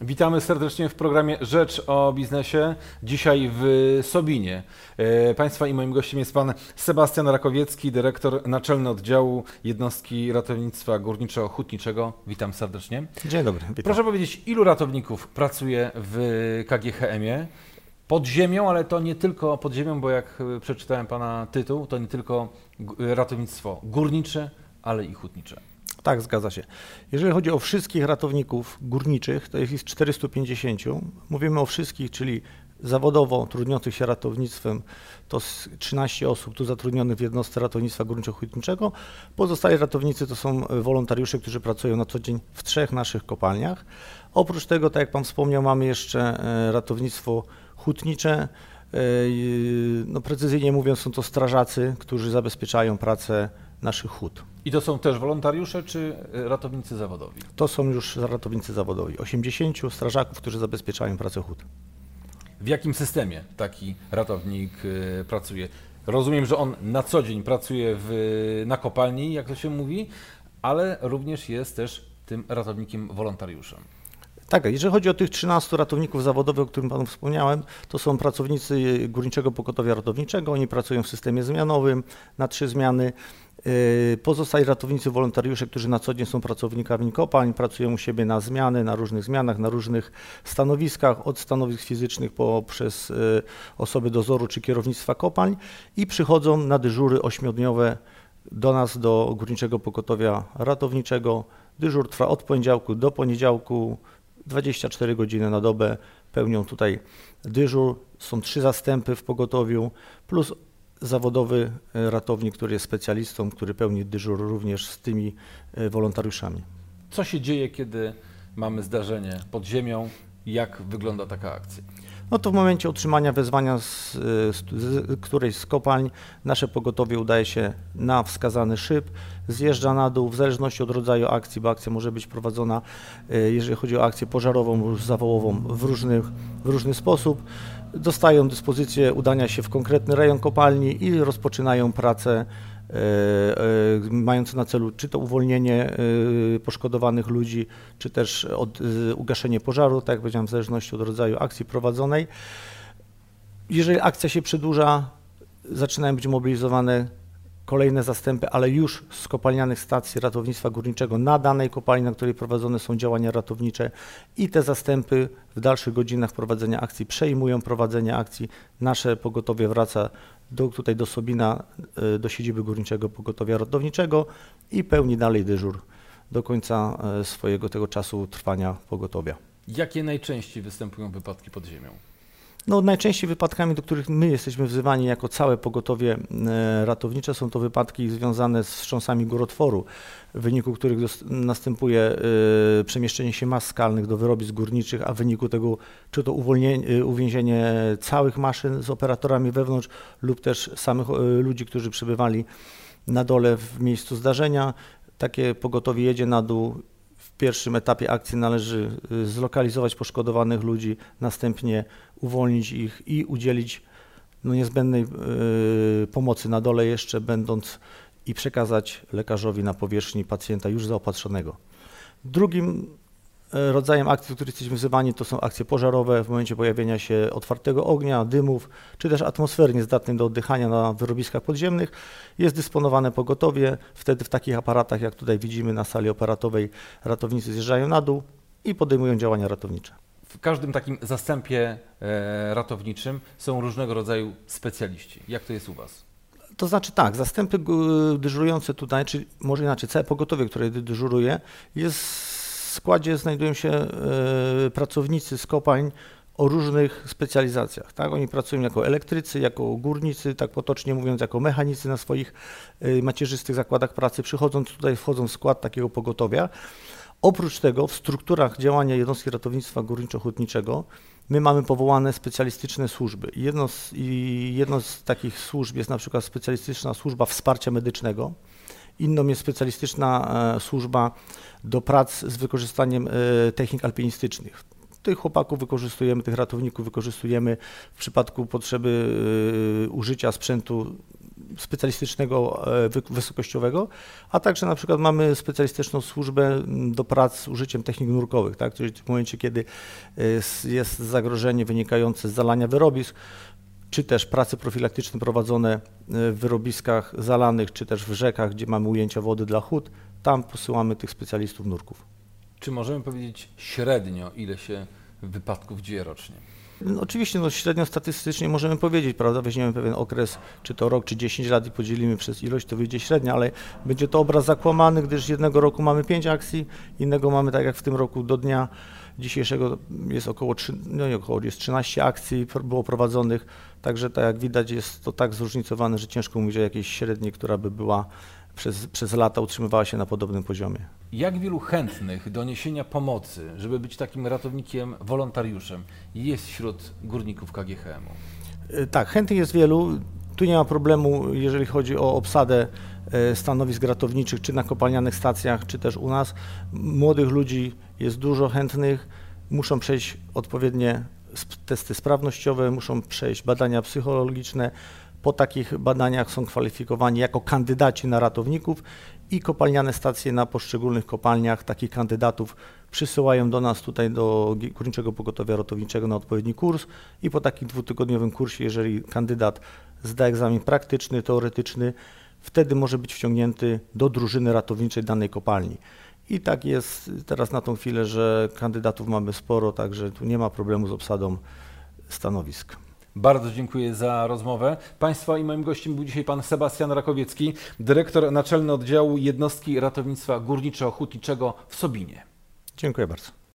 Witamy serdecznie w programie Rzecz o biznesie. Dzisiaj w Sobinie. E, państwa i moim gościem jest pan Sebastian Rakowiecki, dyrektor naczelny oddziału jednostki ratownictwa górniczo-hutniczego. Witam serdecznie. Dzień dobry. Witam. Proszę powiedzieć, ilu ratowników pracuje w KGHM-ie? Pod ziemią, ale to nie tylko pod ziemią, bo jak przeczytałem pana tytuł, to nie tylko ratownictwo górnicze, ale i hutnicze. Tak, zgadza się. Jeżeli chodzi o wszystkich ratowników górniczych, to jest 450. Mówimy o wszystkich, czyli zawodowo trudniących się ratownictwem, to 13 osób tu zatrudnionych w jednostce ratownictwa górniczo-hutniczego. Pozostali ratownicy to są wolontariusze, którzy pracują na co dzień w trzech naszych kopalniach. Oprócz tego, tak jak Pan wspomniał, mamy jeszcze e, ratownictwo hutnicze. E, no, precyzyjnie mówiąc, są to strażacy, którzy zabezpieczają pracę naszych hut. I to są też wolontariusze czy e, ratownicy zawodowi? To są już ratownicy zawodowi. 80 strażaków, którzy zabezpieczają pracę hut. W jakim systemie taki ratownik e, pracuje? Rozumiem, że on na co dzień pracuje w, na kopalni, jak to się mówi, ale również jest też tym ratownikiem wolontariuszem. Tak, jeżeli chodzi o tych 13 ratowników zawodowych, o którym Panu wspomniałem, to są pracownicy Górniczego Pokotowia Ratowniczego. Oni pracują w systemie zmianowym na trzy zmiany. Yy, pozostali ratownicy wolontariusze, którzy na co dzień są pracownikami kopalń, pracują u siebie na zmiany, na różnych zmianach, na różnych stanowiskach, od stanowisk fizycznych poprzez yy, osoby dozoru czy kierownictwa kopalń i przychodzą na dyżury ośmiodniowe do nas, do Górniczego Pokotowia Ratowniczego. Dyżur trwa od poniedziałku do poniedziałku, 24 godziny na dobę pełnią tutaj dyżur. Są trzy zastępy w pogotowiu, plus zawodowy e, ratownik, który jest specjalistą, który pełni dyżur również z tymi e, wolontariuszami. Co się dzieje, kiedy mamy zdarzenie pod ziemią? Jak wygląda taka akcja? No to w momencie otrzymania wezwania z, z, z, którejś z kopalń nasze pogotowie udaje się na wskazany szyb, zjeżdża na dół w zależności od rodzaju akcji, bo akcja może być prowadzona, e, jeżeli chodzi o akcję pożarową lub zawołową w, różnych, w różny sposób. Dostają dyspozycję udania się w konkretny rejon kopalni i rozpoczynają pracę E, e, mające na celu czy to uwolnienie e, poszkodowanych ludzi, czy też od, ugaszenie pożaru, tak jak powiedziałem, w zależności od rodzaju akcji prowadzonej. Jeżeli akcja się przedłuża, zaczynają być mobilizowane kolejne zastępy, ale już z kopalnianych stacji ratownictwa górniczego na danej kopalni, na której prowadzone są działania ratownicze i te zastępy w dalszych godzinach prowadzenia akcji przejmują prowadzenie akcji. Nasze pogotowie wraca do, tutaj do Sobina, e, do siedziby Górniczego Pogotowia Ratowniczego i pełni dalej dyżur do końca e, swojego tego czasu trwania pogotowia. Jakie najczęściej występują wypadki pod ziemią? No, najczęściej wypadkami, do których my jesteśmy wzywani jako całe pogotowie e, ratownicze, są to wypadki związane z wstrząsami górotworu, w wyniku których następuje y, przemieszczenie się mas skalnych do wyrobisk górniczych, a w wyniku tego czy to uwolnienie, uwięzienie całych maszyn z operatorami wewnątrz lub też samych y, ludzi, którzy przebywali na dole w miejscu zdarzenia. Takie pogotowie jedzie na dół. Pierwszym etapie akcji należy zlokalizować poszkodowanych ludzi, następnie uwolnić ich i udzielić no, niezbędnej y, pomocy na dole jeszcze, będąc i przekazać lekarzowi na powierzchni pacjenta już zaopatrzonego. Drugim rodzajem akcji, do których jesteśmy wzywani, to są akcje pożarowe w momencie pojawienia się otwartego ognia, dymów, czy też atmosfery niezdatnej do oddychania na wyrobiskach podziemnych. Jest dysponowane pogotowie. Wtedy w takich aparatach, jak tutaj widzimy na sali operatowej, ratownicy zjeżdżają na dół i podejmują działania ratownicze. W każdym takim zastępie e, ratowniczym są różnego rodzaju specjaliści. Jak to jest u Was? To znaczy tak, zastępy dyżurujące tutaj, czy może inaczej, całe pogotowie, które dyżuruje, jest składzie znajdują się e, pracownicy z kopalń o różnych specjalizacjach. Tak? Oni pracują jako elektrycy, jako górnicy, tak potocznie mówiąc, jako mechanicy na swoich e, macierzystych zakładach pracy. Przychodząc tutaj, wchodzą w skład takiego pogotowia. Oprócz tego w strukturach działania jednostki ratownictwa górniczo-hutniczego My mamy powołane specjalistyczne służby. Jedno z, jedno z takich służb jest na przykład specjalistyczna służba wsparcia medycznego. Inną jest specjalistyczna e, służba do prac z wykorzystaniem e, technik alpinistycznych. Tych chłopaków wykorzystujemy, tych ratowników wykorzystujemy w przypadku potrzeby e, użycia sprzętu specjalistycznego wy- wysokościowego, a także na przykład mamy specjalistyczną służbę do prac z użyciem technik nurkowych, tak? czyli w momencie, kiedy jest zagrożenie wynikające z zalania wyrobisk, czy też prace profilaktyczne prowadzone e, w wyrobiskach zalanych, czy też w rzekach, gdzie mamy ujęcia wody dla hut, tam posyłamy tych specjalistów nurków. Czy możemy powiedzieć średnio, ile się wypadków dzieje rocznie? No, oczywiście no, średnio statystycznie możemy powiedzieć, prawda, weźmiemy pewien okres, czy to rok, czy 10 lat i podzielimy przez ilość, to wyjdzie średnia, ale będzie to obraz zakłamany, gdyż jednego roku mamy 5 akcji, innego mamy tak jak w tym roku do dnia dzisiejszego jest około, 3, no nie około, jest 13 akcji było prowadzonych, także tak jak widać jest to tak zróżnicowane, że ciężko mówić o jakiejś średniej, która by była przez, przez lata utrzymywała się na podobnym poziomie. Jak wielu chętnych do niesienia pomocy, żeby być takim ratownikiem, wolontariuszem, jest wśród górników KGHM-u? Y, Tak, chętnych jest wielu. Tu nie ma problemu, jeżeli chodzi o obsadę e, stanowisk ratowniczych, czy na kopalnianych stacjach, czy też u nas. Młodych ludzi jest dużo chętnych, muszą przejść odpowiednie testy sprawnościowe, muszą przejść badania psychologiczne. Po takich badaniach są kwalifikowani jako kandydaci na ratowników i kopalniane stacje na poszczególnych kopalniach takich kandydatów przysyłają do nas tutaj do Górniczego Pogotowia Ratowniczego na odpowiedni kurs i po takim dwutygodniowym kursie, jeżeli kandydat zda egzamin praktyczny, teoretyczny, wtedy może być wciągnięty do drużyny ratowniczej danej kopalni. I tak jest teraz na tą chwilę, że kandydatów mamy sporo, także tu nie ma problemu z obsadą stanowisk. Bardzo dziękuję za rozmowę. Państwa i moim gościem był dzisiaj pan Sebastian Rakowiecki, dyrektor naczelny oddziału jednostki ratownictwa górniczo-hutniczego w Sobinie. Dziękuję bardzo.